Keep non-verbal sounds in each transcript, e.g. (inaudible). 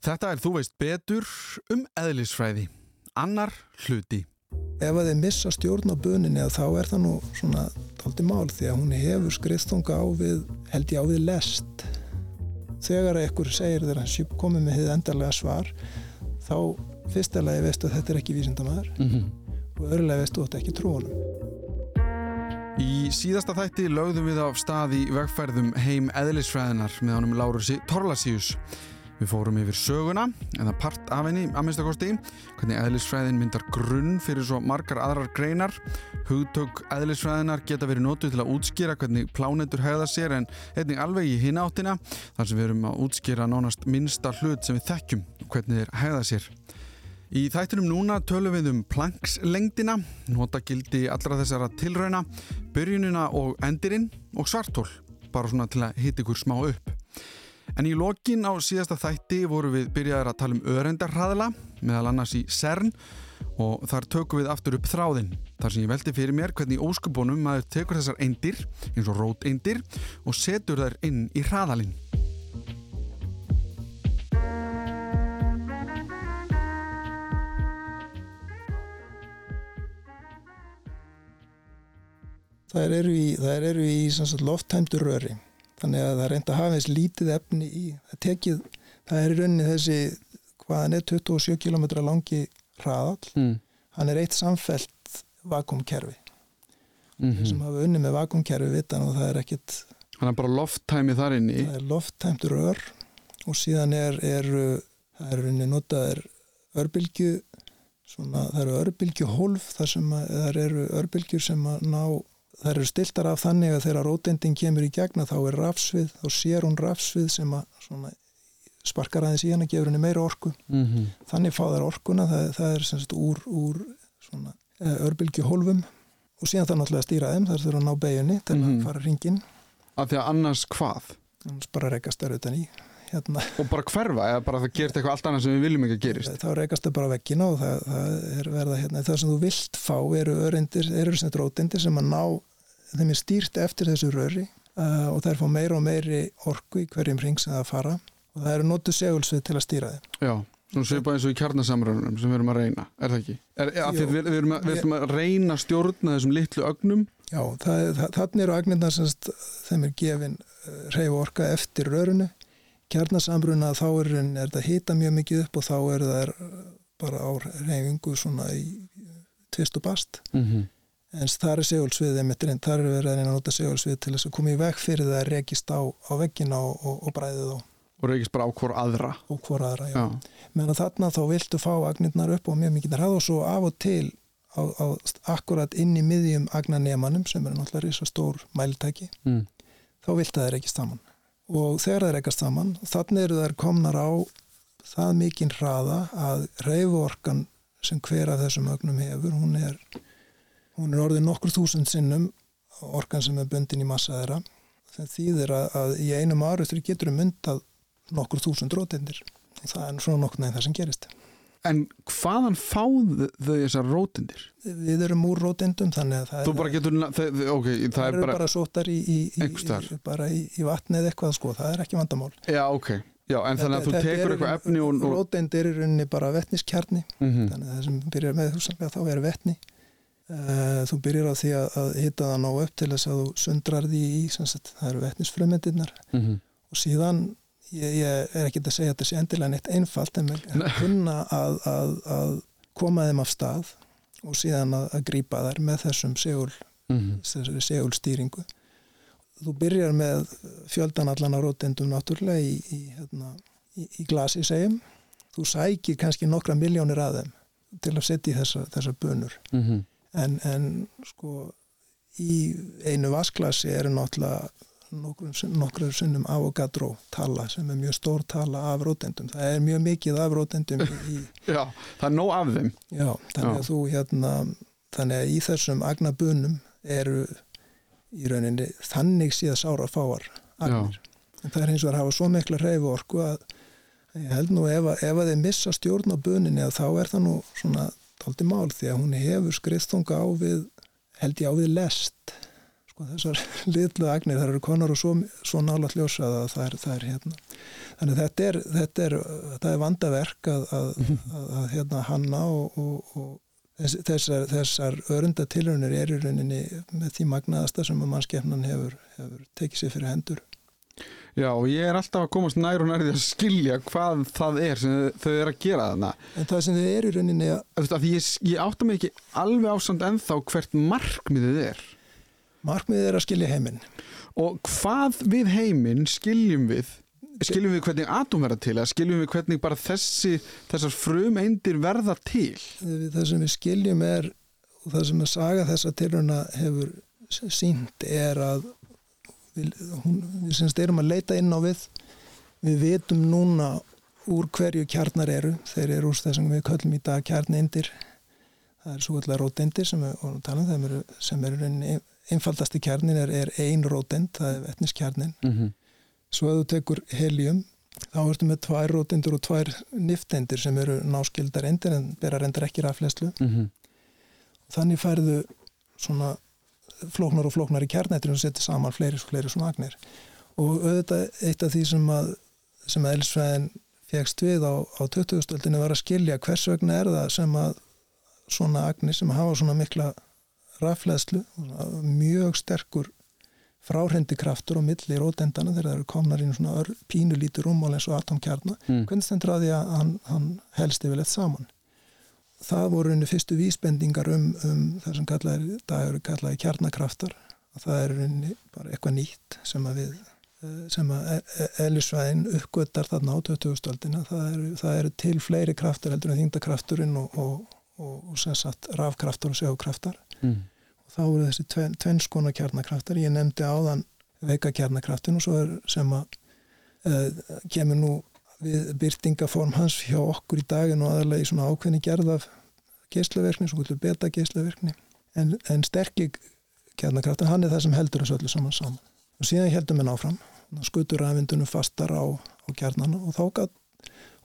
Þetta er þú veist betur um eðlisfræði. Annar hluti. Ef að þið missa stjórn á buninni þá er það nú svona daldi mál því að hún hefur skriðstunga á við, held ég á við lest. Þegar einhver segir þegar hann komið með þið endarlega svar þá fyrstulega veistu að þetta er ekki vísindamæður mm -hmm. og öðrulega veistu að þetta er ekki trúanum. Í síðasta þætti lögðum við á stað í vegferðum heim eðlisfræðinar með honum Lárusi Torlasíus. Við fórum yfir söguna, eða part af henni að minnstakosti, hvernig eðlisfræðin myndar grunn fyrir svo margar aðrar greinar. Hugtök eðlisfræðinar geta verið nótuð til að útskýra hvernig plánetur hegða sér en einnig alveg í hinn áttina þar sem við erum að útskýra nánast minnsta hlut sem við þekkjum hvernig þeir hegða sér. Í þættinum núna tölum við um plankslengdina, notagildi allra þessara tilrauna, byrjunina og endirinn og svartól, bara svona til að hita ykkur smá upp. En í lokin á síðasta þætti voru við byrjaðir að tala um örendarhraðla, meðal annars í CERN og þar tökum við aftur upp þráðinn. Þar sem ég veldi fyrir mér hvernig óskubónum maður tekur þessar eindir, eins og róteindir, og setur þær inn í hraðalinn. Það eru í, eru í lofttæmdu röri þannig að það er reynd að hafa eins lítið efni í það tekið, það er í rauninni þessi hvaðan er 27 km langi hraðall mm. hann er eitt samfelt vakumkerfi mm -hmm. sem hafa unni með vakumkerfi vitan og það er ekkit hann er bara lofttæmi þar inni það er lofttæmt rör og síðan er, er það er rauninni notað örbylgju svona, það eru örbylgju hólf þar sem að, það eru örbylgjur sem að ná það eru stiltar af þannig að þegar rótendin kemur í gegna þá er rafsvið, þá sér hún rafsvið sem að sparkar aðeins í hana, gefur henni meira orku mm -hmm. þannig fá þær orkuna það, það er semst úr, úr eh, örbylgi hólfum og síðan það er náttúrulega að stýra þeim, það er að ná beginni til mm -hmm. að fara ringin Af því að annars hvað? Annars bara rekast það utan í hérna. Og bara hverfa, eða bara það gerist eitthvað allt annað sem við viljum ekki að gerist? Þá rekast það bara vekkina og það, það er verða hérna, það sem þú vilt fá eru örindir, eru sem drótindir sem að ná þeim er stýrt eftir þessu röri uh, og er fá meira og meiri orku í hverjum ring sem það fara. Og það eru notu segulsvið til að stýra þeim. Já, svona svipa eins og í kjarnasamröðunum sem við erum að reyna, er það ekki? Er, er, við, við, erum að, við erum að reyna stjórna þessum litlu ögnum. Já, þannig eru ögnirna sem þeim er gefin uh, reyf orka eftir rörunu kjarnasamröðuna þá er, er það hita mjög mikið upp og þá er það bara á reyfingu svona í tvist og bast. Mm -hmm en það er segulsviðið mitt reynd, það er verið að nota segulsvið til þess að koma í veg fyrir það að rekist á, á veggina og, og, og bræðið og, og rekist bara á hvort aðra og hvort aðra, já, já. menn að þarna þá viltu fá agnirnar upp og mjög mikið það og svo af og til á, á akkurat inn í miðjum agnanemanum sem er náttúrulega risa stór mæltæki mm. þá viltu það rekist saman og þegar það rekast saman þannig eru þær komnar á það mikinn hraða að reyfuorkan sem hver af þessum ögnum hefur, hún er hún er orðið nokkur þúsund sinnum orkan sem er bundin í massa þeirra. Það þýðir að, að í einum áriðstur getur um myndað nokkur þúsund rótendir það er svona nokkur næðin það sem gerist. En hvaðan fáðu þau þessar rótendir? Við erum úr rótendum þannig að það Þú bara getur, það, ok, það, það er bara bara sótar í, í, í, bara í vatni eða eitthvað sko, það er ekki vandamál. Já, ok, já, en þannig að þú tekur eitthvað efni og... Rótendir er unni bara vetniskjarni. Mm -hmm. þannig að það sem byrjar með þú þá er vetni þú byrjir á því að, að hitta það ná upp til þess að þú sundrar því í sagt, það eru vettnisfrömyndirnar mm -hmm. og síðan ég, ég er ekki að segja að þetta sé endilega neitt einfalt en að kunna að, að, að koma þeim af stað og síðan að grípa þær með þessum segul, mm -hmm. segulstýringu. Þú byrjar með fjöldan allan á rótendum náttúrulega í, í, hérna, í, í glasi segjum. Þú sækir kannski nokkra miljónir að þeim til að setja í þessa, þessa bönur. Mm -hmm en, en sko í einu vasklasi eru náttúrulega nokkur sinnum Avogadro tala sem er mjög stór tala af rótendum það er mjög mikið af rótendum í, (laughs) Já, það er nóg af þeim. Já, þannig að Já. þú hérna þannig að í þessum agnabunum eru í rauninni þannig síðan sára fáar agnir en það er eins og að hafa svo mikla reyfu orku að ég held nú ef að, ef að þeir missa stjórn á buninni þá er það nú svona daldi mál því að hún hefur skriðstunga á við held ég á við lest. Sko þessar (laughs) litlu agnir, það eru konar og svo, svo nála hljósaða að það er, það er hérna. Þannig að þetta er, þetta er, þetta er vandaverk að, að, að, að hérna hanna og, og, og þessar, þessar örunda tilhörnir er í rauninni með því magnaðasta sem að mannskefnan hefur, hefur tekið sér fyrir hendur Já og ég er alltaf að komast nær og nærði að skilja hvað það er sem þau eru að gera þarna. En það sem þau eru í rauninni að Ég, ég átta mig ekki alveg ásand ennþá hvert markmiðið er. Markmiðið er að skilja heiminn. Og hvað við heiminn skiljum við skiljum við hvernig atom verða til eða skiljum við hvernig bara þessi þessar frum eindir verða til? Það sem við skiljum er og það sem að saga þessa tilhörna hefur sínt er að við, hún, við semst erum að leita inn á við. Við vitum núna úr hverju kjarnar eru. Þeir eru úr þessum við köllum í dag kjarnindir það er svo kallar rótendir sem við vorum að tala um. Eru, sem eru einfaldasti kjarnin er, er ein rótend, það er etniskjarnin mm -hmm. svo að þú tekur helium þá ertu með tvær rótendur og tvær niftendir sem eru náskildar endir en bera reyndar ekki rafleslu mm -hmm. þannig færðu svona flóknar og flóknar í kjarnættir og setja saman fleiri og fleiri svona agnir og auðvitað eitt af því sem að sem að Elsfæðin fegst við á, á 2000-öldinu var að skilja hvers vegna er það sem að svona agnir sem hafa svona mikla rafleðslu mjög sterkur fráhrendi kraftur og milli rótendana þegar það eru komnar í svona pínulítur rúmmál eins og atomkjarna mm. hvernig stendur að því að hann, hann helst yfirleitt saman það voru einu fyrstu vísbendingar um, um það sem kallaði, eru kallaði kjarnakraftar. Og það er einu bara eitthvað nýtt sem að við eh, sem að e, e, elisvæðin uppgötar þarna á 2000-öldina það það eru til fleiri kraftar heldur en þingdakrafturinn og, og, og, og sem sagt rafkraftar og sjákraftar mm. og þá eru þessi tven, tvennskona kjarnakraftar. Ég nefndi áðan veika kjarnakraftin og svo er sem að e, kemur nú við byrtingaform hans hjá okkur í daginn og aðalega í svona ákveðni gerð af geyslaverkni, svona beta geyslaverkni en, en sterkir kjarnakraftin, hann er það sem heldur þessu öllu saman saman. Og síðan heldum við náfram skutur rafindunum fastar á, á kjarnana og þá gæt,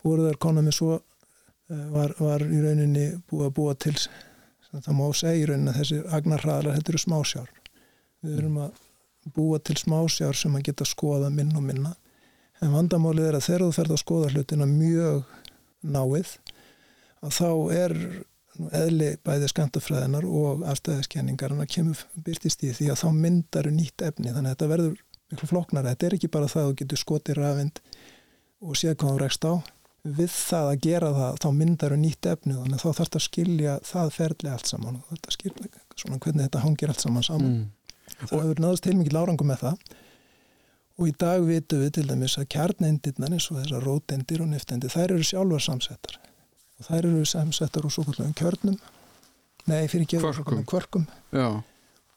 voru þær konar með svo eh, var, var í rauninni búið að búa til það má segja í rauninni að þessi agnarhraðlar þetta eru smásjár. Við erum að búa til smásjár sem að geta skoða minn og minna en vandamálið er að þegar þú ferð að skoða hlutina mjög náið að þá er eðli bæði skantafræðinar og afstæðiskenningar en það kemur byrtist í því að þá myndar nýtt efni. Þannig að þetta verður miklu floknara þetta er ekki bara það að þú getur skotið rafind og séð hvað þú rekst á. Við það að gera það þá myndar nýtt efni þannig að þá þarfst að skilja það ferli allt saman og þetta skilja svona hvernig þetta hangir allt saman saman. Mm. það hefur náðast til mikið lárangum með það og í dag vitum við til dæmis að kjarnendirnar eins og þessar rótendir og neftendir þær eru sjálfar samsettar. Og þær eru samsettar úr svo kvöldum kjörnum. Nei fyrir ekki kvarkum, kvarkum.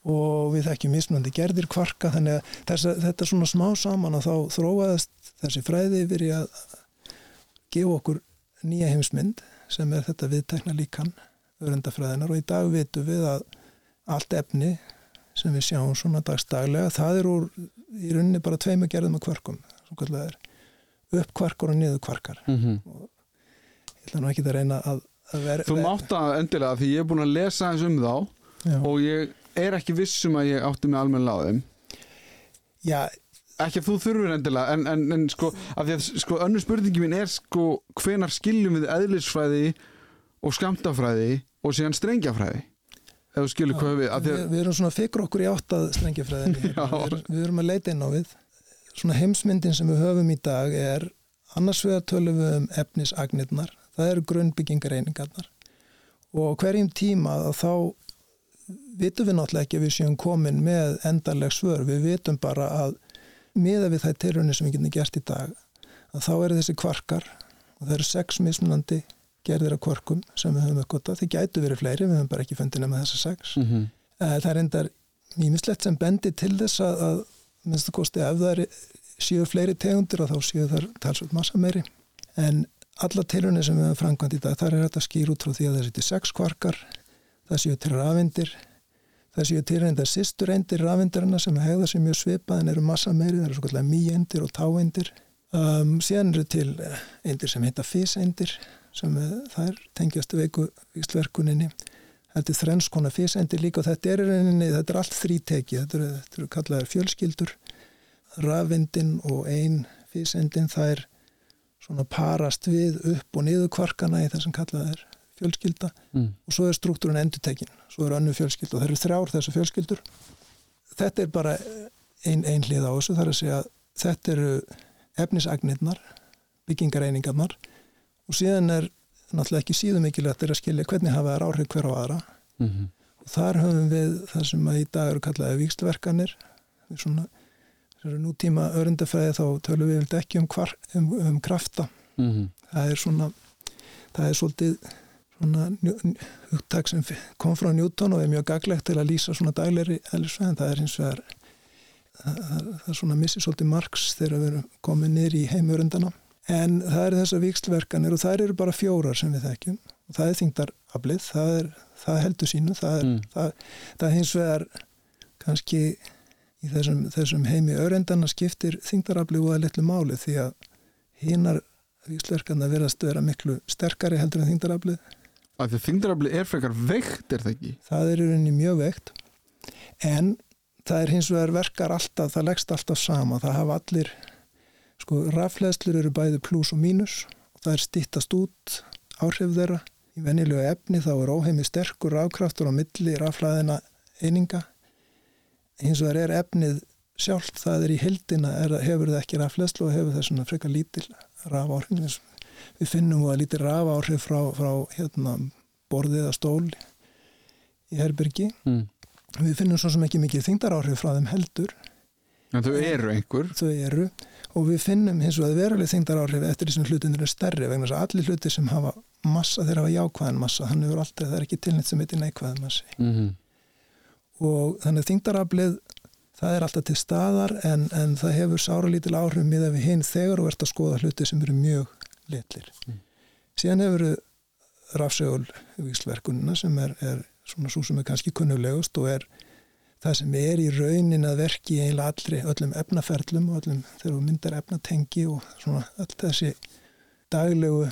og við þekkjum mismunandi gerðir kvarka þannig að þess, þetta er svona smá saman að þá þróaðast þessi fræði verið að gefa okkur nýja heimsmynd sem er þetta viðtekna líkan örendafræðinar og í dag vitum við að allt efni sem við sjáum svona dagstaglega það er úr í rauninni bara tveimu gerðum af kvarkum uppkvarkur og niðurkvarkar mm -hmm. og ég ætla nú ekki að reyna að, að vera Þú mátt að endilega því ég er búin að lesa eins um þá Já. og ég er ekki vissum að ég átti mig almenna á þeim Já ekki að þú þurfur endilega en, en, en sko, af því að sko önnur spurningi mín er sko hvenar skiljum við eðlisfræði og skamtafræði og síðan strengjafræði ef þú skilur hvað við við, við erum svona fikkur okkur í áttað strengjafræðin (laughs) við, við erum að leita inn á við. Svona heimsmyndin sem við höfum í dag er annars vegar tölum við um efnisagnirnar, það eru grunnbyggingareiningarnar og hverjum tíma þá vitum við náttúrulega ekki að við séum komin með endarleg svör, við vitum bara að miða við það tilrunni sem við getum gert í dag, að þá eru þessi kvarkar og það eru sex mismunandi gerðir af kvorkum sem við höfum uppgötað, þeir gætu verið fleiri við höfum bara ekki fundið nema þessa sex. Mm -hmm. það er endar mýmislegt sem bendi til þess að, að minnst að kosti ef það síður fleiri tegundir og þá síður þar talsvöld massa meiri en alla tilhörni sem við höfum framkvæmt í dag þar er þetta skýr út frá því að það sýti sex kvarkar það séu til rafindir það séu til reyndar sýstur eindir rafindirina sem hegða sér mjög svipað en eru massa meiri, það eru svo kallega mýendir og táendir um, síðan eru til eindir sem heita físeindir sem þær tengjast veiku víslverkuninni. Það þetta er þrenskona físendi líka og þetta er, reyninni, þetta er allt þríteki, þetta eru, þetta eru kallaðar fjölskyldur, rafindin og ein físendin það er svona parast við upp og niður kvarkana í þessum kallaðar fjölskylda mm. og svo er struktúrun endutekin, svo er önnu fjölskylda og það eru þrjár þessu fjölskyldur. Þetta er bara ein, ein hlið á þessu, það er að segja þetta eru efnisagnirnar, byggingareiningarnar og síðan er náttúrulega ekki síðan mikilvægt að skilja hvernig hafa þær áhrif hver á aðra mm -hmm. og þar höfum við það sem að í dag eru kallaði vikstverkanir svona nútíma örundafæði þá tölum við ekki um, hvar, um, um krafta mm -hmm. það er svona það er svolítið svona hugtak sem kom frá Newton og er mjög gaglegt til að lýsa svona dagleiri eðlisvæðin, það er eins og það er það er svona missið svolítið margs þegar við erum komið nýri í heimurundana en það eru þessar vikslverkanir og það eru bara fjórar sem við þekkjum og það er þingdaraflið, það, það heldur sínu, það er, mm. það, það hins vegar kannski í þessum, þessum heimi örendana skiptir þingdaraflið og að litlu máli því að hinnar vikslverkana verðast vera miklu sterkari heldur en þingdaraflið. Af því þingdaraflið er frekar veikt, er það ekki? Það er í rauninni mjög veikt en það er hins vegar verkar alltaf, það leggst alltaf sama, það hafa allir Sko rafleðslur eru bæði pluss og mínus og það er stittast út áhrif þeirra. Í venjulegu efni þá er óheimi sterkur rafkraftur á milli raflaðina eininga. Hins vegar er efnið sjálft, það er í hildina, er, hefur það ekki rafleðslu og hefur það svona frekar lítil rafáhrif. Við finnum það lítil rafáhrif frá, frá hérna, borðið að stól í Herbergi. Mm. Við finnum svo sem ekki mikið þingdaráhrif frá þeim heldur. En þau eru einhver? Þau eru og við finnum hins vegar veruleg þingdar áhrif eftir því sem hlutinir er stærri vegna þess að allir hluti sem hafa massa þeir hafa jákvæðan massa, hefur alltaf, það er ekki tilnitt sem heitir neikvæðan massi mm -hmm. og þannig að þingdaraflið það er alltaf til staðar en, en það hefur sára lítil áhrif miða við hinn þegar og verðt að skoða hluti sem eru mjög litlir. Mm. Síðan hefur rafsegul vísverkunina sem er, er svona svo sem er kannski kunnulegust og er það sem er í raunin að verki eiginlega allri, öllum efnaferlum og öllum þegar þú myndar efnatengi og svona öll þessi daglegu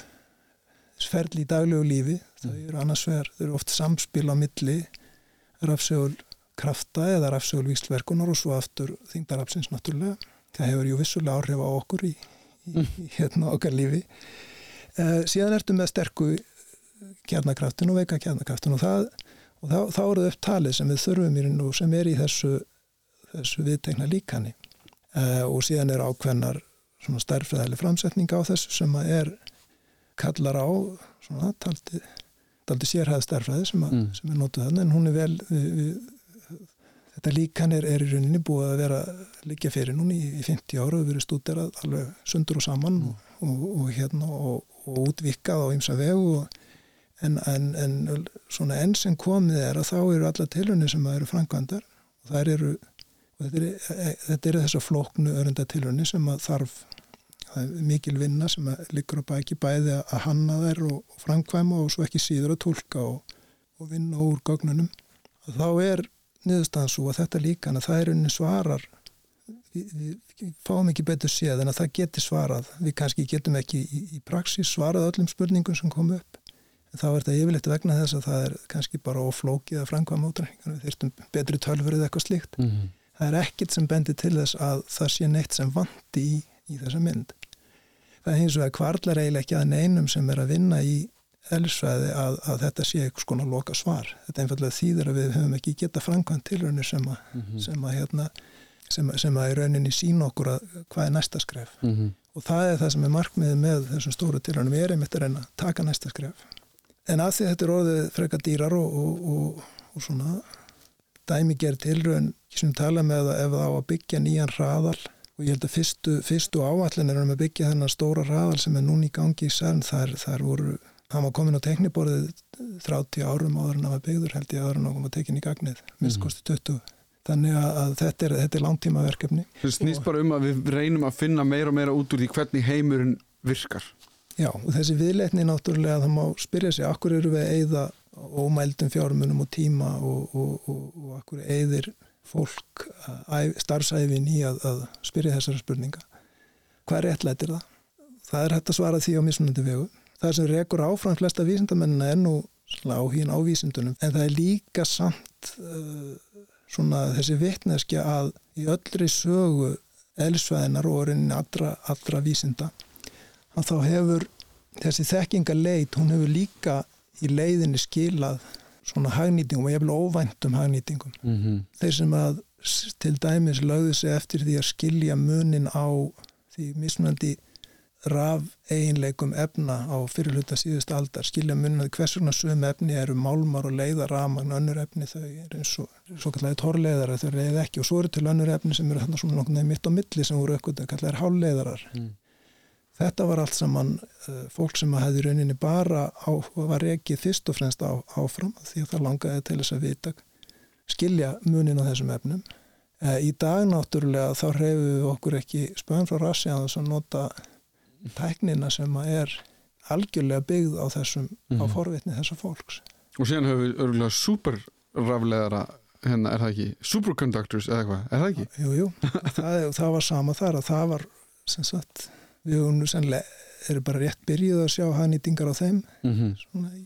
sferli í daglegu lífi þau mm. eru annars vegar, þau eru oft samspil á milli rafsegul krafta eða rafsegul víslverkunar og svo aftur þingdarafsins náttúrulega það hefur ju vissulega áhrif á okkur í, í, mm. í hérna okkar lífi uh, síðan ertu með sterku kjarnakraftin og veika kjarnakraftin og það og þá, þá eru upp talið sem við þurfum í raun og sem er í þessu, þessu viðtegna líkani uh, og síðan er ákveðnar stærfræðileg framsetning á þessu sem að er kallar á svona taldi, taldi sérhæð stærfræði sem, að, mm. sem er nótuð þannig en hún er vel við, við, þetta líkan er, er í rauninni búið að vera líka fyrir núni í, í 50 ára við erum stúderað alveg sundur og saman mm. og, og, og hérna og, og útvikað á ymsa vegu og en, en, en svona enn sem komið er að þá eru alla tilhörni sem eru framkvæmdar og það eru þetta eru, e, þetta eru þess að flóknu örenda tilhörni sem að þarf mikil vinna sem að liggur á bæki bæði að hanna þær og, og framkvæma og svo ekki síður að tólka og, og vinna úr gögnunum. Og þá er niðurstaðan svo að þetta líka að það er unni svarar við, við fáum ekki betur séð en að það geti svarað. Við kannski getum ekki í, í praxis svarað öllum spurningum sem kom upp þá er þetta yfirleitt vegna þess að það er kannski bara oflókið að framkvæma útrækningar við þyrstum betri tölfur eða eitthvað slíkt. Mm -hmm. það er ekkit sem bendir til þess að það sé neitt sem vandi í, í þessa mynd. Það er hins vegar kvarlar eiginlega ekki að neinum sem er að vinna í elsvæði að, að þetta sé eitthvað svona loka svar þetta er einfallega þýðir að við höfum ekki geta framkvæmt tilraunir sem að, mm -hmm. sem að hérna sem, sem að í rauninni sín okkur að hvað er næsta skref. Mm -hmm. og það er það sem er markmiðið með þessum stóru tilraunum. Við erum eftir að taka næsta skref en að því að þetta er orðið freka dýrar og, og, og, og svona dæmi gerð tilröðin sem tala með að ef það á að byggja nýjan hraðal og ég held að fyrstu, fyrstu áallin er um að byggja þennan stóra hraðal sem er núni í gangi í særn þar, þar voru, hann var komin á tekniborðið 30 árum áður en það var byggður held ég áður en það var tekin í gagnið minnst kosti 20 þannig að þetta er, þetta er langtíma verkefni Það snýst bara um að við reynum að finna meira og meira út úr því hvernig heimurinn virkar Já, og þessi viðleitni náttúrulega það má spyrja sig, akkur eru við að eigða ómældum fjármunum og tíma og, og, og, og akkur eigðir fólk starfsæfin í að, að spyrja þessara spurninga. Hvað er réttlættir það? Það er hægt að svara því á mismunandi vegu. Það sem rekur áfram flesta vísindamennina er nú áhín ávísindunum en það er líka samt uh, svona þessi vittneskja að í öllri sögu elsvæðinar og orðinni allra, allra vísinda að þá hefur þessi þekkingaleit, hún hefur líka í leiðinni skilað svona hagnýtingum og ég vil óvæntum hagnýtingum mm -hmm. þeir sem að til dæmis lögðu sig eftir því að skilja munin á því mismunandi raf eiginleikum efna á fyrirluta síðust aldar, skilja munin að hvers vegna sögum efni eru málmar og leiðar ramagn, önnur efni þau er eins og svo kallega tórleiðarar, þau leiði ekki og svo eru til önnur efni sem eru svona nokkuð mitt á milli sem voru aukvöld að kalla er hálleiðarar mm. Þetta var allt saman uh, fólk sem hefði rauninni bara á, var ekki fyrst og fremst á, áfram því að það langaði til þess að vita skilja munin á þessum efnum. Eh, í dag náttúrulega þá hreyfum við okkur ekki spöðum frá rassi að þess að nota tæknina sem er algjörlega byggð á þessum, mm -hmm. á mhm. forvitni þessa fólks. Og síðan höfum við örgulega superrafleðara hérna, er það ekki? Superconductors eða eitthvað, er það ekki? Jú, jú, (laughs) það, það var sama þar að það var, sem sagt, við höfum nú sennilega, erum bara rétt byrjuð að sjá hannýtingar á þeim, mm -hmm.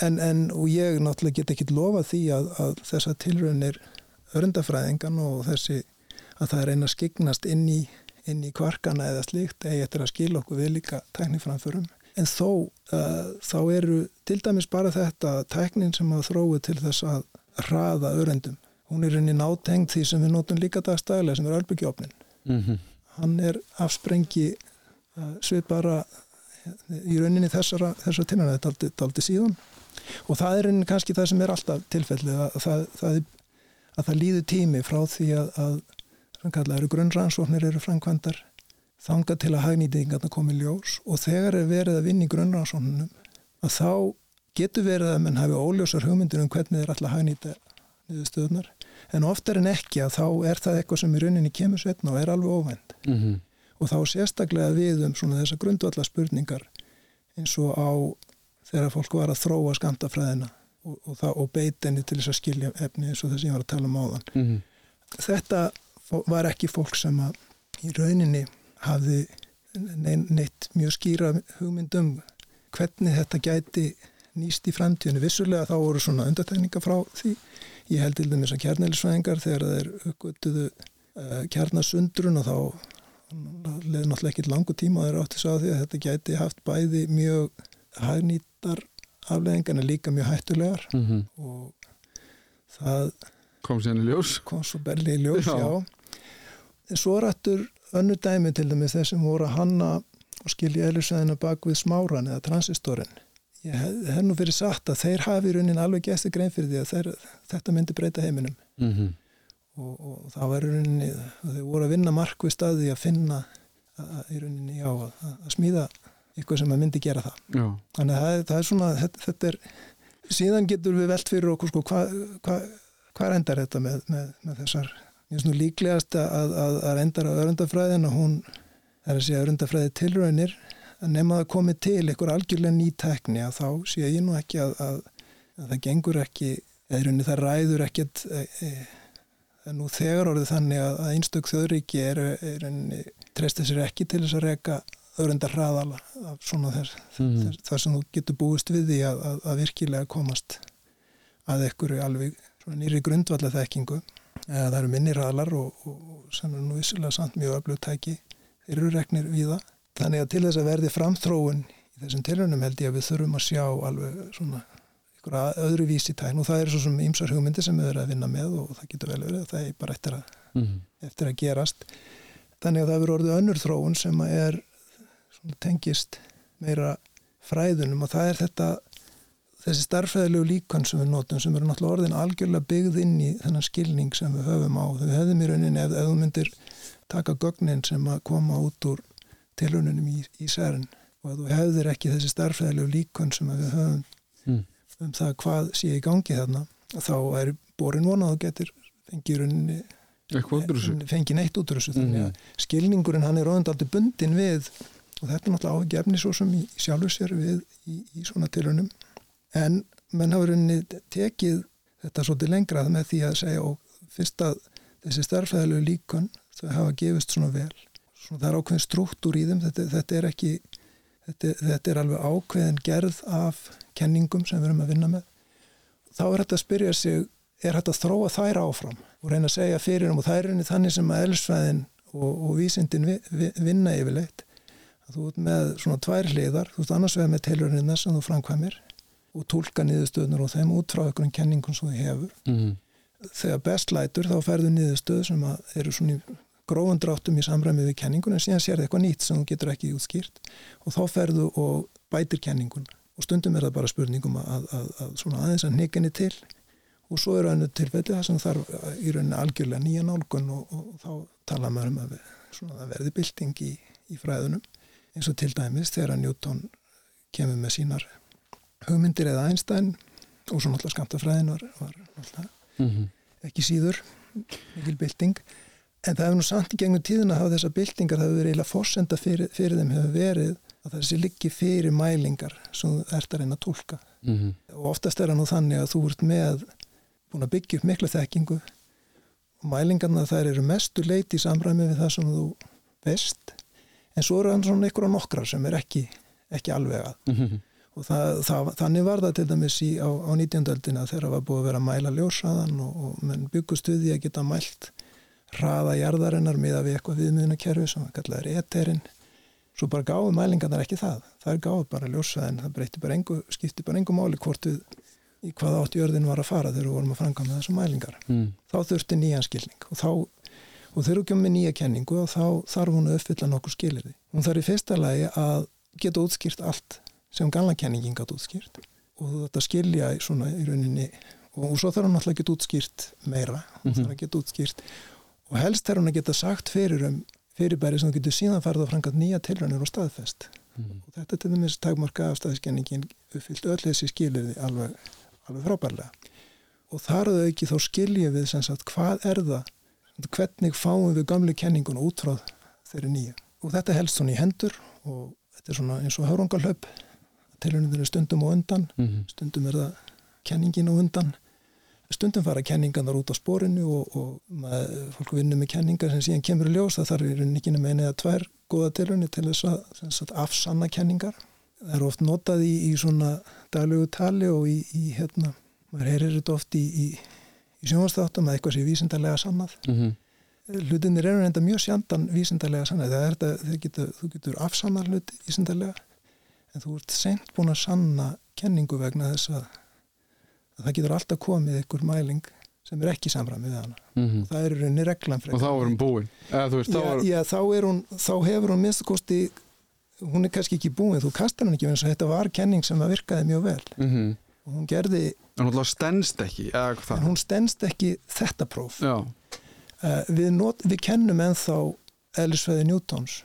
En, en og ég náttúrulega get ekki lofa því að, að þessa tilraunir örndafræðingan og þessi að það er eina skignast inn í, inn í kvarkana eða slíkt eða eftir að skila okkur við líka tækniframförum. En þó uh, þá eru til dæmis bara þetta tæknin sem að þróu til þess að hraða örendum. Hún er í nátengt því sem við notum líka dagstæðilega sem er örbygjófnin. Mm -hmm. Hann er afsprengi uh, svipara í rauninni þessara, þessara tilraunir, þetta er aldrei síðan. Og það er kannski það sem er alltaf tilfellið að það, það, að það líður tími frá því að, að grunnrannsóknir eru framkvæmdar þanga til að hagnýtingarna komi ljós. Og þegar er verið að vinna í grunnrannsóknunum að þá getur verið að menn hafi óljósar hugmyndir um hvernig þeir alltaf hagnýta niðurstöðunar en oftar en ekki að þá er það eitthvað sem í rauninni kemur setna og er alveg óvænt. Mm -hmm. Og þá sérstaklega við um svona þessa grundvalla spurningar eins og á þegar fólk var að þróa skamtafræðina og, og, og beitinni til þess að skilja efni eins og þess að ég var að tala um áðan. Mm -hmm. Þetta var ekki fólk sem að í rauninni hafði neitt mjög skýra hugmyndum hvernig þetta gæti nýst í framtíðinu. Vissulega þá voru svona undartekninga frá því. Ég held til dæmis að kjarnælisvæðingar þegar þeir uppgötuðu uh, kjarnasundrun og þá leði náttúrulega ekki langu tíma að þeir átti að því að þetta gæti haft bæði mjög hagnýtar afleðingarna líka mjög hættulegar mm -hmm. og það kom sér í ljós kom svo belli í ljós, já, já. en svo rættur önnu dæmi til dæmis þessum voru að hanna og skilja eðlisæðina bak við smáran eða transistorin ég hef, hef nú fyrir sagt að þeir hafi í raunin alveg gæsti grein fyrir því að þeir, þetta myndi breyta heiminum mm -hmm. Og, og það var í rauninni þau voru að vinna markvið staði að finna að, í rauninni já, að, að smíða eitthvað sem að myndi gera það Já. þannig að það, það er svona þetta, þetta er, síðan getur við velt fyrir okkur sko, hvað hva, hva endar þetta með, með, með þessar ég finnst nú líklegast að, að, að endar á örundafræðin og hún er að segja örundafræði tilraunir að nema að komi til einhver algjörlega ný tekni að þá sé ég nú ekki að, að það gengur ekki eða í rauninni það ræður ekkert e, e, er nú þegar orðið þannig að einstök þjóðríki er, er rauninni treysta sér ekki til þess að reyka öðrundar hraðala af svona þess, mm. þar sem þú getur búist við því að, að, að virkilega komast að ekkur alveg nýri grundvalla þekkingu eða það eru minni hraðlar og, og, og sem er nú vissilega samt mjög öflugtæki þeir eru reknir við það þannig að til þess að verði framþróun í þessum tilhörnum held ég að við þurfum að sjá alveg svona ykkur að öðru vísi tæn og það er svo sem ýmsar hugmyndi sem við erum að vinna með og það getur vel verið að það er bara eftir að, mm. eftir að gerast. Þannig að það verður orðið önnur þróun sem er tengist meira fræðunum. Og það er þetta þessi starfræðilegu líkan sem við notum sem eru náttúrulega orðin algjörlega byggð inn í þennan skilning sem við höfum á. Við höfum í rauninni ef, ef þú myndir taka gögnin sem að koma út úr tilrauninum í, í sérn og að þú hefðir ekki þessi starfræðilegu líkan sem við höfum mm. Um það hvað sé í gangi þarna þá er borin vonað og getur fengið rauninni fengið neitt út úr þessu þannig að mm. skilningurinn hann er óðandaldi bundin við og þetta er náttúrulega áhengi svo sem í, í sjálfur sér við í, í svona tilunum en menn hafa rauninni tekið þetta svolítið lengrað með því að segja og fyrst að þessi starfæðilegu líkon þau hafa gefist svona vel. Svona það er ákveðin struktúr í þeim þetta, þetta er ekki þetta, þetta er alveg ákveðin gerð af kenningum sem við erum að vinna með þá er þetta að spyrja sig er þetta að þróa þær áfram og reyna að segja fyrir um og það er reyni þannig sem að elsfæðin og, og vísindin vi, vi, vinna yfirleitt. Að þú ert með svona tvær hliðar þú ert annars vegar með teilurinnina sem þú framkvæmir og tólka niðurstöðnur og þeim út frá einhverjum kenningum sem þú hefur. Mm -hmm. þegar best lætur þá ferðu niðurstöð sem eru svona gróðundráttum í samræmi við kenningun en síðan sér það eitthvað nýtt sem þú getur ekki útskýrt og þá ferðu og bætir kenningun og stundum er það bara spurningum að, að, að svona aðeins að nýginni til. Og svo eru önnu tilfelli það sem þarf í rauninni algjörlega nýja nálgun og, og, þá tala maður um að svona, verði bylting í, í fræðunum. Eins og til dæmis þegar Newton kemur með sínar hugmyndir eða Einstein og svo náttúrulega skamtafræðin var, var náttúrulega mm -hmm. ekki síður mikil bylting. En það hefur nú samt í gegnum tíðin að hafa þessa byltingar það hefur verið eiginlega fórsenda fyrir, fyrir þeim hefur verið að þessi liggi fyrir mælingar sem þú ert að reyna að tólka mm -hmm. og oftast er það nú þannig að þú ert með búin að byggja upp miklu þekkingu og mælingarna þær eru mestu leiti í samræmi við það sem þú veist en svo eru hann svona ykkur á nokkrar sem er ekki, ekki alveg að mm -hmm. og það, það, þannig var það til dæmis í, á, á 19. öldina þegar það var búið að vera að mæla ljósaðan og, og menn byggustuði að geta mælt hraða jarðarinnar miða við eitthvað viðmiðunakerfi sem kallar eterinn svo bara gáðu mælingarnar ekki það það er gáðu bara ljósaðan það breyti bara engu, skipti bara engu máli hvort við í hvað átt jörðin var að fara þegar við vorum að franga með þessum mælingar mm. þá þurfti nýjan skilning og þá og þegar við kemum með nýja kenningu og þá þarf hún að uppfylla nokkur skilir því hún þarf í fyrsta lagi að geta útskýrt allt sem ganla kenningin gæti útskýrt og þetta skilja svona í rauninni og, og svo þarf hún alltaf að geta útskýrt meira mm -hmm. þarf að geta útskýrt og helst þarf hún að geta sagt fyrir um fyrirbæri sem þú getur síðan farið að franga nýja tilrænir og staðfest. Mm. og þetta til dæmis takmarka afstæðiskenningin uppfyllt öll þessi skilirði alveg alveg frábærlega. Og þar að auki þá skilja við sem sagt hvað er það hvernig fáum við gamlu kenningun út frá þeirri nýja og þetta helst svona í hendur og þetta er svona eins og haurangalöp tilhörnum er stundum og undan mm -hmm. stundum er það kenningin og undan stundum fara kenningan út á spórinu og, og maður, fólk vinnur með kenningar sem síðan kemur í ljós það þarf í rauninni ekki með eina eða tvær góða tilhörni til þess að sagt, afsanna kenningar. Það er oft notað í, í svona daglegu tali og í, í hérna, maður heyrir þetta oft í, í sjónvastáttum að eitthvað sé vísindarlega sannað. Mm -hmm. hlutinir eru enda mjög sjandan vísindarlega sannað það er þetta, getur, þú getur afsannar hlut vísindarlega en þú ert sent búin að sanna kenningu vegna þess að, að það getur alltaf komið einhver mæling sem er ekki samræmið við hana. Mm -hmm. og það er rauninni reglan og þá er hún búin. Veist, já, var... já, þá, hún, þá hefur hún minnst kosti hún er kannski ekki búin, þú kastar hann ekki eins og þetta var kenning sem að virkaði mjög vel. Mm -hmm. og hún gerði en hún stennst ekki hún stennst ekki þetta próf. Uh, við, not, við kennum enþá Elisveði Newtons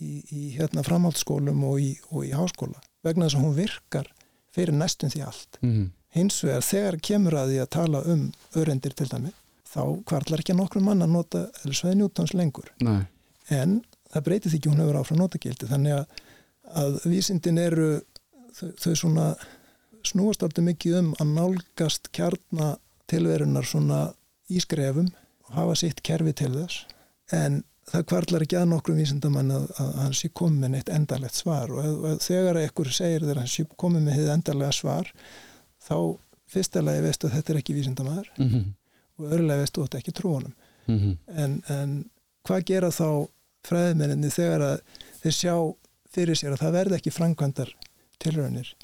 í, í hérna framhaldsskólum og í, og í háskóla vegna þess að hún virkar fyrir næstum því allt. Mm -hmm. Hins vegar þegar kemur að því að tala um örendir til dæmi þá kvarlar ekki nokkru mann að nota Elisveði Newtons lengur. Nei. en það breytir því ekki hún hefur áfram notagildi. Þannig að, að vísindin eru þau, þau svona snúast alltaf mikið um að nálgast kjarnatilverunar svona ískrefum og hafa sitt kerfi til þess. En það kvarlar ekki að nokkrum vísindamann að, að hann sé komið með neitt endarlegt svar. Og, og þegar ekkur segir þegar hann sé komið með þið endarlega svar þá fyrstulega veistu að þetta er ekki vísindamæður mm -hmm. og öðrulega veistu að þetta er ekki trúanum mm -hmm. en, en hvað gera þá fræðmenninni þegar að þeir sjá fyrir sér að það verði ekki framkvæmdar tilraunir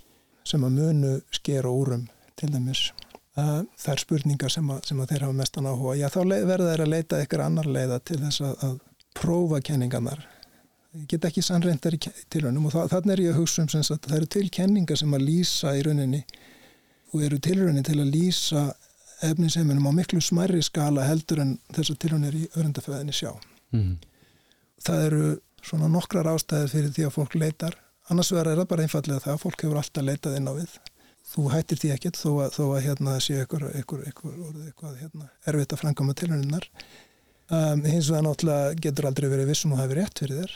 sem að munu sker og úrum til dæmis að það er spurningar sem að, sem að þeir hafa mestan áhuga já þá verða þeir að leita eitthvað annar leiða til þess að, að prófa kenningarnar ég get ekki sannreindar í tilraunum og þannig er ég að hugsa um að það eru til kenningar sem að lýsa í rauninni og eru tilraunin til að lýsa efniseiminum á miklu smærri skala heldur en þess að tilraunir í örendaföðinni sjá. Mm það eru svona nokkrar ástæðir fyrir því að fólk leitar. Annars verður það bara einfallega það að fólk hefur alltaf leitað inn á við. Þú hættir því ekkert þó að, þó að hérna sé ykkur, ykkur, ykkur orðið eitthvað hérna, erfitt að frangama tilhörninnar um, hins vegar náttúrulega getur aldrei verið vissum að það hefur rétt fyrir þér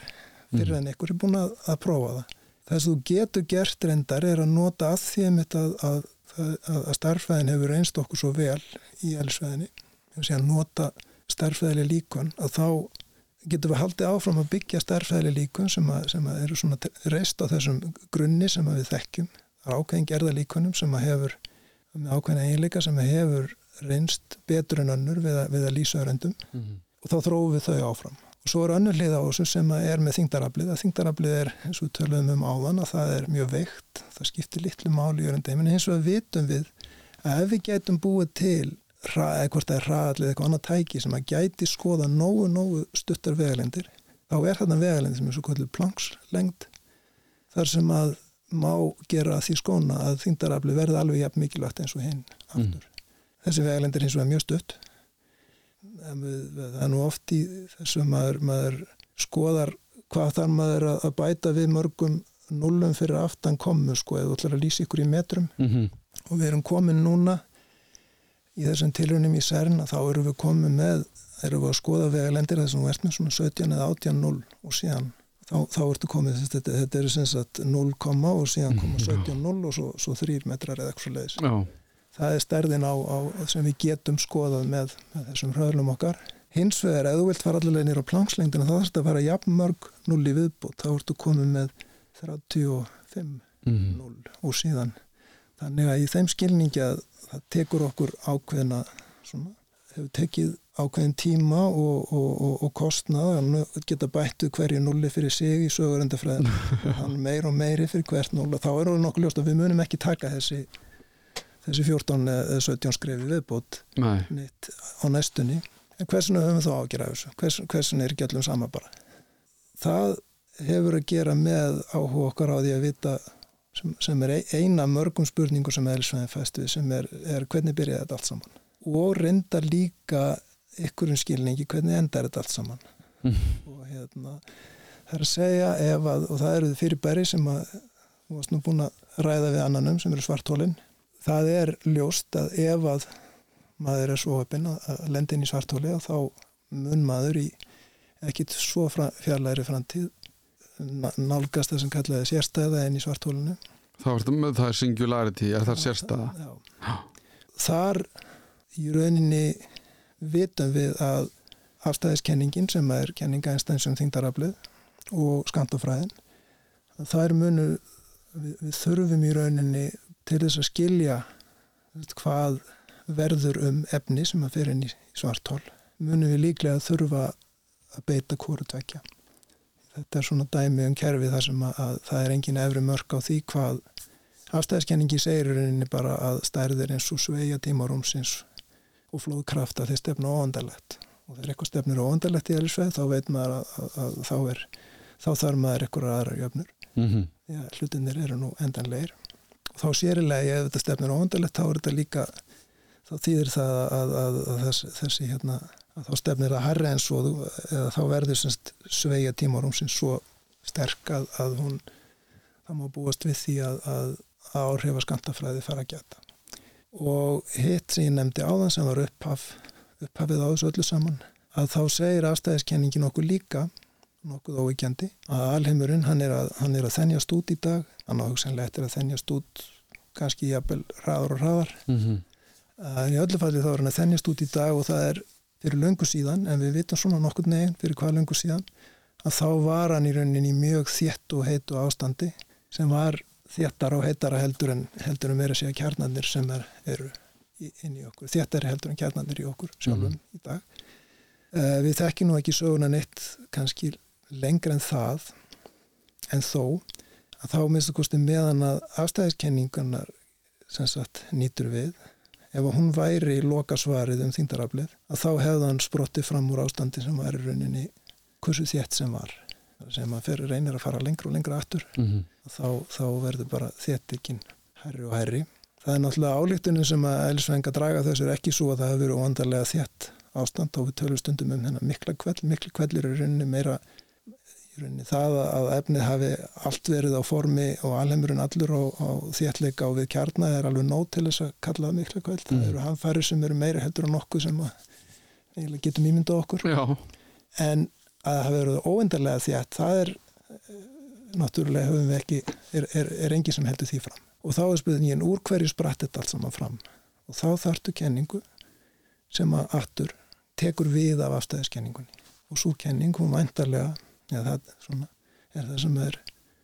fyrir mm. en ykkur er búin að, að prófa það. Þess að þú getur gert reyndar er að nota að því að, að, að starfæðin hefur einst okkur svo vel í elsfæðinni að nota starfæðileg líkon að þá getum við haldið áfram að byggja starfæðileg líkun sem, að, sem að eru svona reist á þessum grunni sem við þekkjum ákveðin gerða líkunum sem að hefur ákveðin eiginleika sem að hefur reynst betur en önnur við að, við að lýsa öðrendum mm -hmm. og þá þróum við þau áfram. Og svo er önnur hlið á þessu sem er með þingdaraflið. Að þingdaraflið er, eins og við töluðum um áðan, að það er mjög veikt. Það skiptir litlu máli í öðrendum. En hins vegar vitum við að ef við getum búið til eða hvort það er ræðalið eða eitthvað annað tæki sem að gæti skoða nógu, nógu stuttar vegalendir þá er þarna vegalendir sem er svo kvöldu plankslengd þar sem að má gera því skóna að þingdarafli verði alveg jafn mikilvægt eins og hinn aftur. Mm. Þessi vegalendir hins vegar mjög stutt það er nú oft í þess að maður, maður skoðar hvað þar maður að bæta við mörgum nullum fyrir aftan komu sko eða ætlar að lýsa ykkur í metrum mm -hmm. og við erum komin núna í þessum tilrunum í CERN að þá erum við komið með, erum við að skoða vegalendir þessum verðt með svona 17 eða 18 0 og síðan þá, þá ertu komið, þetta, þetta er sem sagt 0, og síðan koma 17 0 og svo, svo 3 metrar eða eitthvað leiðis. Já. Það er stærðin á, á sem við getum skoðað með, með þessum hröðlum okkar. Hins vegar, ef þú vilt fara allavega nýra á plangslengdina þá þarfst að fara jafn mörg 0 í viðbútt, þá ertu komið með 35 mm. 0 og síðan. Þannig að í þeim skilningi að það tekur okkur ákveðina svona, hefur tekið ákveðin tíma og, og, og, og kostnað að geta bættu hverju nulli fyrir sig í sögurendafræðin (laughs) hann meir og meiri fyrir hvert null og þá er það nokkuð ljóst að við munum ekki taka þessi, þessi 14 eða 17 skrefi viðbót nýtt á næstunni. En hversuna höfum við þá ágjörða þessu? Hvers, hversuna er ekki allum sama bara? Það hefur að gera með áhuga okkar á því að vita sem, sem er eina mörgum spurningu sem eðlisvæðin fæst við sem er, er hvernig byrjaði þetta allt saman? Og reynda líka ykkur um skilningi hvernig endar þetta allt saman. Mm. (laughs) og hérna það er að segja ef að og það eru fyrir bæri sem að þú varst nú búin að ræða við annanum sem eru svartólinn það er ljóst að ef að maður er svo öppin að lenda inn í svartóli og þá mun maður í ekkit svo fjarlæri framtíð nálgast það sem kallaði sérstæða en í svartólinu Það er singularity, er það sérstæða? Já, já. Þar í rauninni vitum við að afstæðiskenningin sem er kenninga einstæðin sem þingdaraflið og skantafræðin það er munu við, við þurfum í rauninni til þess að skilja hvað verður um efni sem að fyrir inn í svartól munum við líklega að þurfa að beita kóru tvekja þetta er svona dæmi um kerfi þar sem að, að það er engin efri mörg á því hvað afstæðiskenningi segir rauninni bara að stærðir eins og sveia tímarúmsins og flóðkraft að þeir stefna óandalett og þegar eitthvað stefnir óandalett í eðlisveið þá veit maður að, að, að þá er þá þarf maður eitthvað aðra jöfnur. Mm -hmm. Já, hlutinir eru nú endanleir þá sérilega ef þetta stefnir óandalett þá er þetta líka þá þýðir það að þess, þessi hérna að þá stefnir að herra en svo eða þá verður sveia tímarum sem svo sterk að, að hún það má búast við því að, að áhrifa skantafræði fara að geta og hitt sem ég nefndi áðan sem var upphaf upphafið á þessu öllu saman að þá segir afstæðiskenningin okkur líka nokkuð óvíkjandi að alheimurinn hann er að, hann er að þennjast út í dag hann á hugsanlega eftir að þennjast út kannski jafnvel hraðar og hraðar mm -hmm. en í öllu falli þá er hann að þennjast út í dag og það er fyrir löngu síðan, en við vitum svona nokkur neginn fyrir hvað löngu síðan, að þá var hann í rauninni mjög þétt og heitu ástandi sem var þéttar og heitara heldur en heldur en verið að segja kjarnanir sem er, eru inn í okkur, þéttari heldur en kjarnanir í okkur sjálfum mm. í dag. Uh, við þekkjum nú ekki söguna neitt kannski lengra en það, en þó að þá minnst að kosti meðan að afstæðiskenningunar sem sagt nýtur við ef hún væri í lokasvarið um þýndaraflið að þá hefði hann sprottið fram úr ástandi sem var í rauninni kursu þétt sem var sem að fyrir reynir að fara lengra og lengra aftur mm -hmm. þá, þá verður bara þéttikinn herri og herri það er náttúrulega álíktunum sem að Elisvenga draga þessu er ekki svo að það hefur verið óandarlega þétt ástand og við tölum stundum um þennan mikla kveld mikla kveldir er rauninni meira það að efnið hafi allt verið á formi og alheimurinn allur á, á þéttleika og við kjarnar er alveg nót til þess að kalla það mikla kvöld. Mm. Það eru hanfæri sem eru meira heldur á nokkuð sem að getum ímynda okkur. Já. En að það hafi verið óendarlega þétt, það er náttúrulega höfum við ekki, er, er, er engi sem heldur því fram. Og þá er spurðingin úr hverju spratt þetta allt saman fram. Og þá þartu kenningu sem að aftur tekur við af afstæðiskenningunni. Og svo kenning, hún væntarlega Já, það svona, er það sem er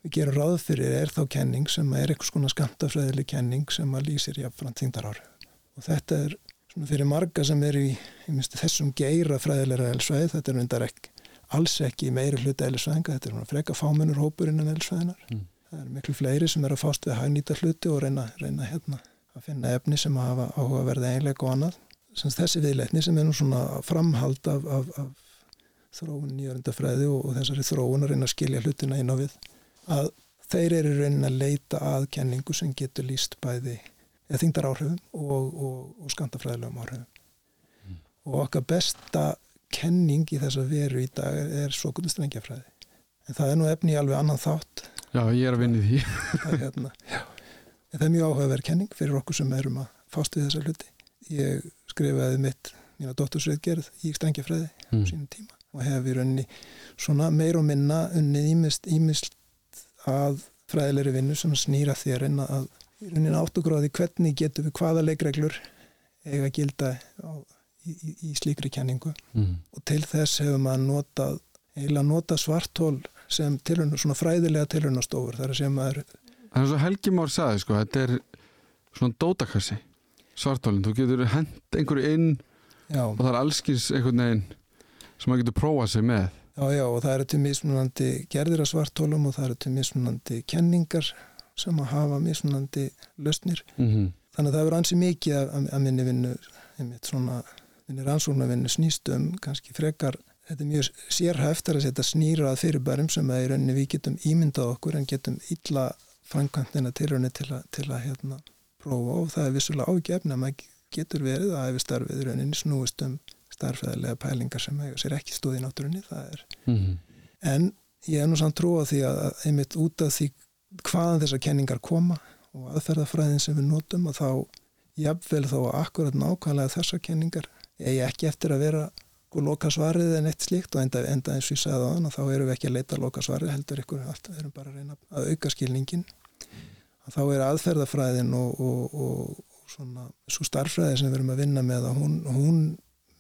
við gerum ráð fyrir er þá kenning sem er eitthvað svona skamtafræðileg kenning sem að lýsir jafnframt þingdaráhrif og þetta er svona fyrir marga sem er í, í þessum geira fræðilega elsvæði, þetta er undar ekki alls ekki meiri hluti elsvæðinga, þetta er freka fámennur hópur innan elsvæðinar mm. það er miklu fleiri sem er að fást við hagnýta hluti og reyna, reyna hérna, að finna efni sem að hafa áhuga að verða einlega og annað. Sens þessi viðleitni sem er nú svona framhald af, af, af þróun nýjörndafræði og, og þessari þróun að reyna að skilja hlutina inn á við að þeir eru reyna að leita að kenningu sem getur líst bæði eða þingdar áhrifum og, og, og skandafræðilegum áhrifum. Mm. og okkar besta kenning í þess að veru í dag er, er svo gutur strengjafræði en það er nú efni í alveg annan þátt. Já, ég er að vinni því. Það, hérna, (laughs) en það er mjög áhugaverð kenning fyrir okkur sem erum að fást við þessa hluti. Ég skrifaði mitt mína dóttursveitgerð í strengjafræði mm. sínum tíma og hef í rauninni svona meir og minna unnið ímist, ímist að fræðilegri vinnu sem snýra þér en að í rauninni áttugráði hvernig getum við hvaða leikreglur eiga gilda á, í, í, í slíkri kenningu mm. og til þess hefur maður notað eiginlega notað svartól sem tilhörnum, svona fræðilega tilhörnastofur þar sem maður Það er svo Helgi Már saði sko, þetta er svona dótakassi svartólinn, þú getur hend einhverju inn já. og það er allskins einhvern veginn sem maður getur prófað sig með Já, já, og það eru til mismunandi gerðir af svartólum og það eru til mismunandi kenningar sem að hafa mismunandi löstnir. Mm -hmm. Þannig að það verður ansi mikið að, að minni vinnu, einmitt svona, minni rannsóknarvinnu snýstum, kannski frekar, þetta er mjög sérhæft að setja snýra að fyrirbærum sem að í rauninni við getum ímyndað okkur en getum illa framkvæmdina til rauninni til að, til að hérna, prófa og það er vissulega ágefn að maður getur verið að hefur starfið í rauninni snúist um starfæðilega pælingar sem hefur sér ekki stóð í náttúrunni, það er. Mm -hmm. En ég er nú samt trú á því að einmitt út af því hvaðan þessar kenningar koma og aðferðafræðin sem við notum og þá jafnvel þó að akkurat nákvæmlega þessar kenningar eigi ekki eftir að vera og loka svarið en eitt slíkt og enda, enda eins og ég sagði á þann og þá erum við ekki að leita að loka svarið heldur ykkur, allt, við erum bara að reyna að auka skilningin að þá er aðferðafræðin og, og, og svona svo starfræði sem við erum að vinna með að hún, hún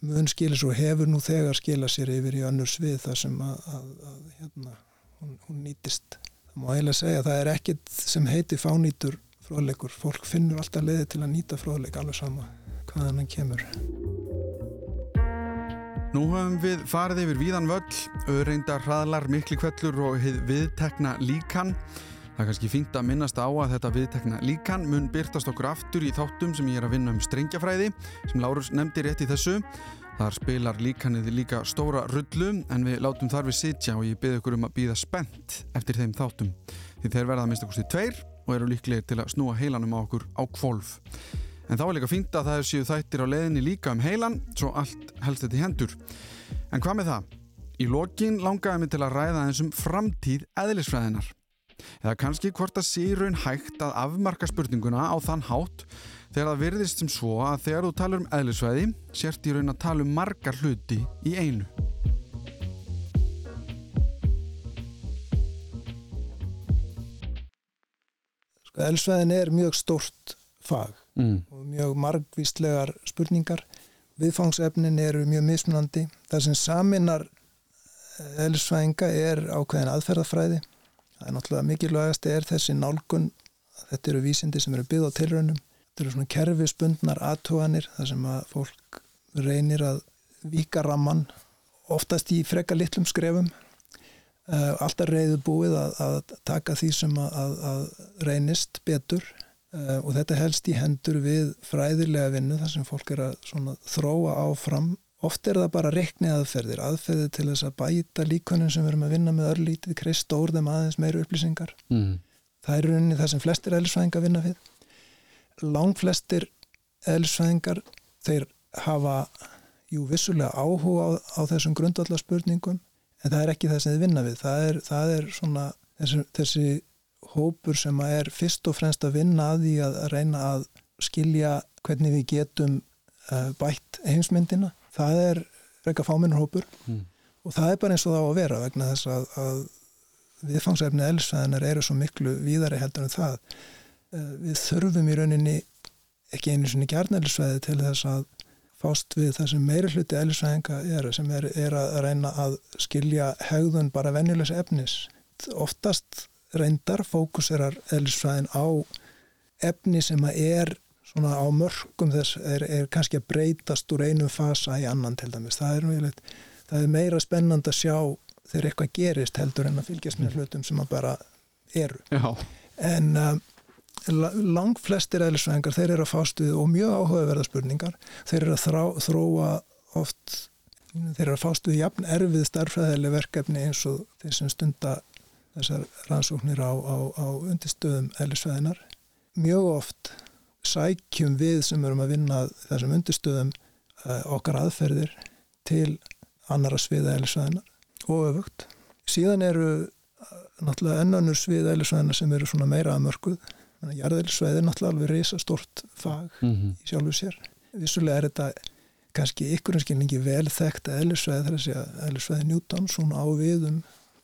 mun skilir svo hefur nú þegar skila sér yfir í önnur svið þar sem að, að, að hérna, hún, hún nýtist má eiginlega segja að það er ekkit sem heiti fánýtur fróðleikur. Fólk finnur alltaf leiði til að nýta fróðleik alveg sama hvaðan hann kemur. Nú höfum við farið yfir víðan völl, öðreindar hraðlar, mikli kvellur og viðtekna líkan. Það er kannski fínt að minnast á að þetta viðtekna líkan mun byrtast okkur aftur í þáttum sem ég er að vinna um strengjafræði sem Lárus nefndi rétt í þessu. Þar spilar líkanið líka stóra rullu en við látum þar við sitja og ég byrð ykkur um að býða spennt eftir þeim þáttum. Því þeir verða að mista okkur til tveir og eru líklegir til að snúa heilanum á okkur á kvolf. En þá er líka fínt að það síðu þættir á leðinni líka um heilan svo allt helst þetta í hendur. En hvað með það? Í lokin langaði mig til að ræða þessum framtíð eðlisfræðinar. Eða kannski hvort að sé raun hægt að afmarka spurninguna á þann hátt þegar það virðist sem svo að þegar þú talar um eðlisvæði sért í raun að tala um margar hluti í einu. Sko, eðlisvæðin er mjög stort fag mm. og mjög margvíslegar spurningar. Viðfangsefnin eru mjög mismunandi. Það sem saminar eðlisvæðinga er ákveðin aðferðafræði. Það er náttúrulega mikilvægast er þessi nálgun. Þetta eru vísindi sem eru byggð á tilraunum. Þetta eru svona kerfispundnar aðtóanir þar sem að fólk reynir að vika ramman oftast í freka litlum skrefum. Uh, alltaf reyðu búið að, að taka því sem að, að reynist betur. Uh, og þetta helst í hendur við fræðilega vinnu þar sem fólk er að þróa áfram oft er það bara reknið aðferðir aðferðir til þess að bæta líkonum sem við erum að vinna með örlítið, kreist orðum aðeins meira upplýsingar. Mm. það er rauninni það sem flestir elsfæðinga vinna við. Langflestir eðlisfæðingar þeir hafa jú vissulega áhuga á, á þessum grundvallarspurningum en það er ekki það sem þið vinna við. Það er, það er svona þessi, þessi hópur sem er fyrst og fremst að vinna að því að reyna að skilja hvernig við getum uh, bætt heimsmyndina það er reyka fáminnur hópur mm. og það er bara eins og það á að vera vegna þess að, að viðfangsefni eðlisfæðinar eru svo miklu víðari heldur en það Eh, við þurfum í rauninni ekki einu svona kjarnælisvæði til þess að fást við það sem meiri hluti eðlisvæðinga er sem er, er að reyna að skilja hegðun bara venjulegs efnis. Oftast reyndar fókuserar eðlisfræðin á efni sem að er svona á mörgum þess er, er kannski að breytast úr einum fasa í annan til dæmis. Það er, mjög, það er meira spennand að sjá þegar eitthvað gerist heldur en að fylgjast með hlutum sem að bara eru. Já. En uh, lang flestir eðlisfræðingar þeir eru að fást við og mjög áhugaverða spurningar. Þeir eru að þrá, þróa oft, þeir eru að fást við jafn erfið starfræðileg verkefni eins og þeir sem stunda þessar rannsóknir á, á, á undistöðum eðlisfræðinar. Mjög oft sækjum við sem erum að vinna þessum undistöðum uh, okkar aðferðir til annara sviða eðlisfræðinar og öfugt. Síðan eru náttúrulega ennanur svið eðlisvæðina sem eru svona meira að mörguð þannig að jarðeðlisvæði er náttúrulega alveg reysa stort fag mm -hmm. í sjálfu sér vissulega er þetta kannski ykkur einskilningi vel þekkt eðlisvæði þar að segja eðlisvæði Newton svona á viðum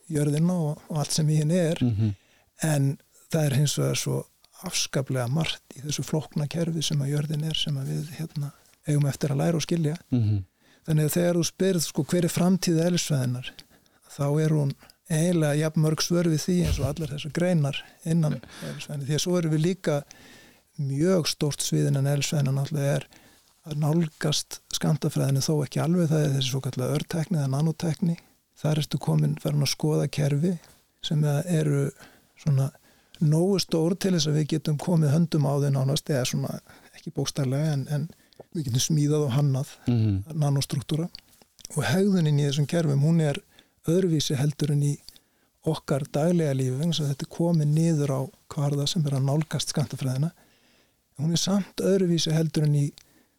jörðina og, og allt sem í henni er mm -hmm. en það er hins vegar svo afskaplega margt í þessu flokna kerfi sem að jörðin er sem að við hérna, eigum eftir að læra og skilja. Mm -hmm. þannig að þegar þú spyrð sko hver er framtíð eðlisvæðinar þá er hún eiginlega jafn mörg svör við því eins og allar þessar greinar innan elsvæðinu því að svo erum við líka mjög stórt sviðin en elsvæðinu náttúrulega er að nálgast skantafræðinu þó ekki alveg það er þessi svo kallega örtekni eða nanotekni þar ertu komin farin að skoða kerfi sem eru svona nógu stór til þess að við getum komið höndum á þau nánast eða svona ekki bókstarlega en, en við getum smíðað og hannað mm -hmm. nanostruktúra og hegðunin í þessum kerfum hún er öðruvísi heldur en í okkar daglega lífi vegna sem þetta er komið niður á hvarða sem er að nálgast skantafræðina hún er samt öðruvísi heldur en í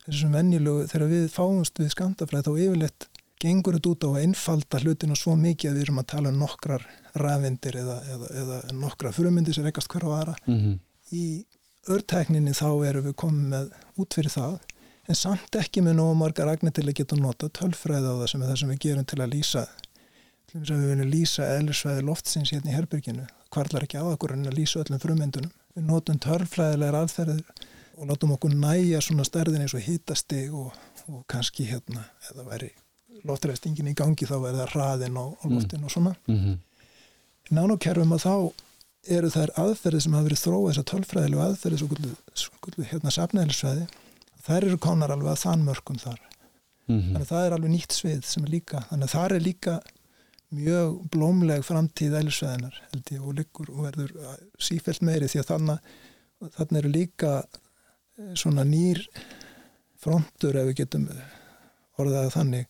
þessum vennilögu þegar við fáumst við skantafræð þá yfirleitt gengur þetta út á að einfalda hlutina svo mikið að við erum að tala um nokkrar ræðvindir eða, eða, eða nokkra frumyndir sem rekast hver á aðra mm -hmm. í örtækninni þá erum við komið með út fyrir það en samt ekki með nógu margar agnir til að geta nota tölfræð á það sem er það sem við gerum til að lýsa til þess að við viljum lýsa eðlisvæði loftsins hérna í herbyrginu hvarlar ekki á okkur en að lýsa öllum frumendunum við notum törflæðilegar aðferðir og látum okkur næja svona stærðin eins og hýtastig og, og kannski hérna eða veri loftræðstingin í gangi þá verða hraðin og, og loftin mm. og svona mm -hmm. Nánokerfum að þá eru þær aðferðir sem hafa verið þróið þessar tölfræðilegu aðferðir svo hérna safnæðilisvæði þær eru konar alveg að þann mörgum þar mm -hmm. þannig að það er alveg nýtt svið sem er líka þannig að það er líka mjög blómleg framtíð ælisveðinar held ég og liggur og verður sífælt meiri því að þannig þannig eru líka eh, svona nýr frontur ef við getum orðaðið þannig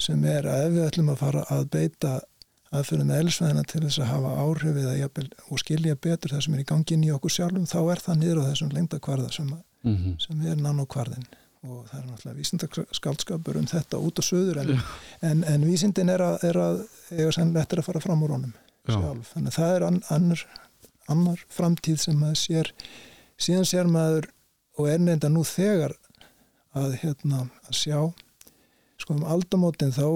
sem er að ef við ætlum að fara að beita aðferðum með ælisveðina til þess að hafa áhrifið að og skilja betur það sem er í gangin í okkur sjálfum þá er það niður á þessum lengdakvarða sem, mm -hmm. sem er nanokvarðin og það er náttúrulega vísindarskaldskapur um þetta út á söður en, en, en vísindin er að, er að eiga sannlega eftir að fara fram úr honum sjálf, þannig að það er annar, annar framtíð sem maður sér. Síðan sér maður og er nefnda nú þegar að hérna að sjá sko um aldamótin þá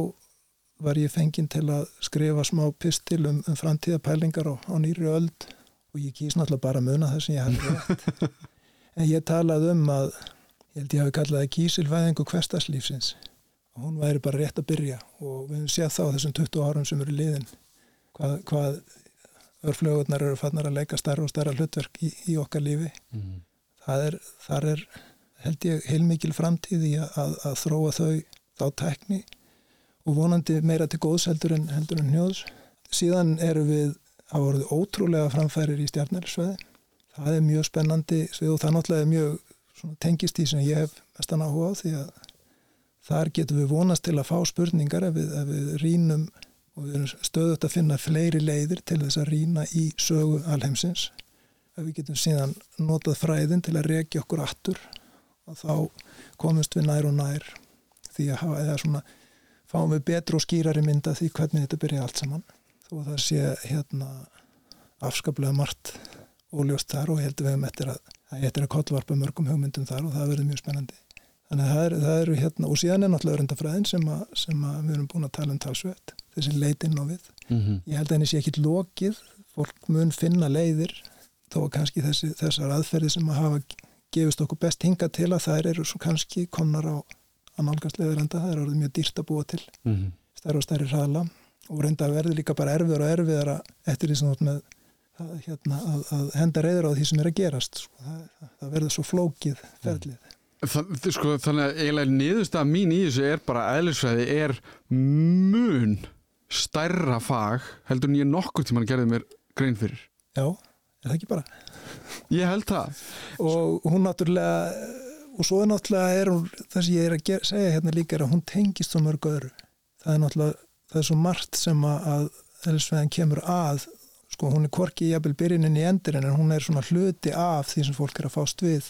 var ég fenginn til að skrifa smá pistil um, um framtíðapælingar á, á nýri öld og ég kýs náttúrulega bara að muna það sem ég hafði rétt (laughs) en ég talaði um að ég held ég hafi kallaði kísilvæðingu hverstarslífsins og hún væri bara rétt að byrja og við hefum séð þá þessum 20 árum sem eru liðin hvað, hvað örflögurnar eru fannar að leika starra og starra hlutverk í, í okkar lífi. Mm. það er, þar er held ég heilmikil framtíð í að, að, að þróa þau þá tekni og vonandi meira til góðs heldur en, heldur en hnjóðs. Síðan eru við að voruð ótrúlega framfærir í stjarnælisveði það er mjög spennandi og það náttúrulega er mjög tengist í sem ég hef mestan áhuga á því að þar getum við vonast til að fá spurningar ef við, ef við rínum og við erum stöðut að finna fleiri leiðir til þess að rína í sögu alheimsins. Ef við getum síðan notað fræðin til að regja okkur aftur og þá komumst við nær og nær því að hafa eða svona fáum við betur og skýrari mynda því hvernig þetta byrja allt saman. Þó að það sé hérna afskaplega margt óljóst þar og heldur við um eftir að það er að kollvarpa mörgum hugmyndum þar og það verður mjög spennandi. Þannig að það eru er hérna og síðan er náttúrulega öryndafræðin sem, a, sem að við erum búin að tala um talsveit þessi leitinn á við. Mm -hmm. ég held að henni sé ekki lokið fólk mun finna leiðir þó að kannski þessi, þessar aðferði sem að hafa gefist okkur best hinga til að þær eru svo kannski komnar á að nálgast leiðurenda, það er orðið mjög dýrt að búa til mm -hmm. stærri og stærri hraðla og reynda að verði líka bara erfiðar og erfiðara eftir því sem þú ert með að, hérna, að, að henda reyður á því sem er að gerast sko. það, það verður svo flókið ferlið Það, sko, þannig að eiginlega niðurstað mín í þessu er bara að eðlisfræði er mun stærra fag heldur en ég nokkur tíma gerði mér grein fyrir. Já, er það ekki bara? Ég held það. Og hún náttúrulega, og svo er náttúrulega er hún, það sem ég er að gera, segja hérna líka er að hún tengist svo mörg öðru. Það er náttúrulega, það er svo margt sem að eðlisfræðin kemur að, sko hún er korki í jafnvel byrjinin í endurinn en hún er svona hluti af því sem fólk er að fást við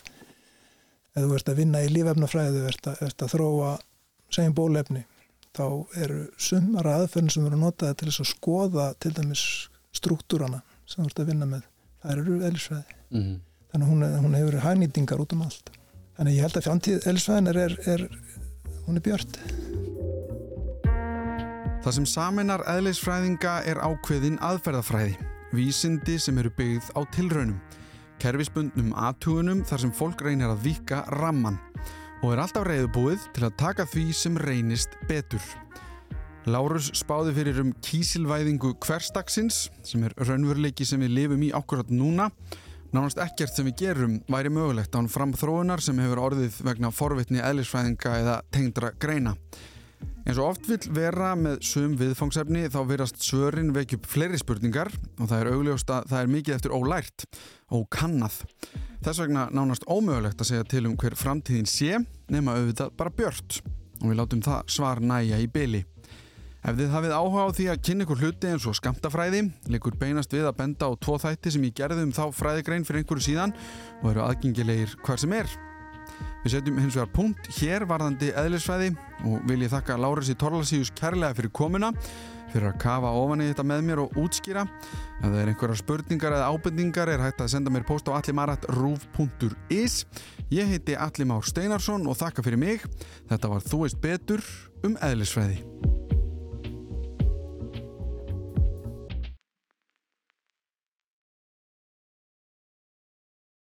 ef þú ert að vinna í lífefnafræðu, þú ert, að þróa segjum bólefni, þá eru sumara aðferðin sem eru notaði til þess að skoða til dæmis struktúrana sem þú ert að vinna með, það eru eðlisfræði. Mm -hmm. Þannig hún, hún hefur hænýtingar út um allt. Þannig ég held að fjantíð eðlisfræðin er, er, hún er björnt. Það sem saminar eðlisfræðinga er ákveðin aðferðafræði, vísindi sem eru byggð á tilraunum kerfisbundnum aðtugunum þar sem fólk reynir að vika ramman og er alltaf reyðbúið til að taka því sem reynist betur. Lárus spáði fyrir um kísilvæðingu hverstagsins sem er raunveruleiki sem við lifum í ákvörðat núna. Nánast ekkert sem við gerum væri mögulegt án framþróunar sem hefur orðið vegna forvitni eðlisfræðinga eða tengdra greina. En svo oft vil vera með sum viðfangsefni þá verast svörin vekjup fleiri spurningar og það er augljóst að það er mikið eftir ólært og kannað. Þess vegna nánast ómögulegt að segja til um hver framtíðin sé nema auðvitað bara björnt og við látum það svar næja í byli. Ef þið hafið áhuga á því að kynna ykkur hluti eins og skamtafræði, leikur beinast við að benda á tvo þætti sem ég gerði um þá fræðigrein fyrir einhverju síðan og eru aðgengilegir hver sem er. Við setjum hins vegar punkt hér varðandi eðlisfræði og vil ég þakka Láresi Torlasíus kærlega fyrir komuna fyrir að kafa ofan í þetta með mér og útskýra. Ef það er einhverja spurningar eða ábendingar er hægt að senda mér post á allimarat.ruf.is Ég heiti Allimár Steinarsson og þakka fyrir mig. Þetta var Þú veist betur um eðlisfræði.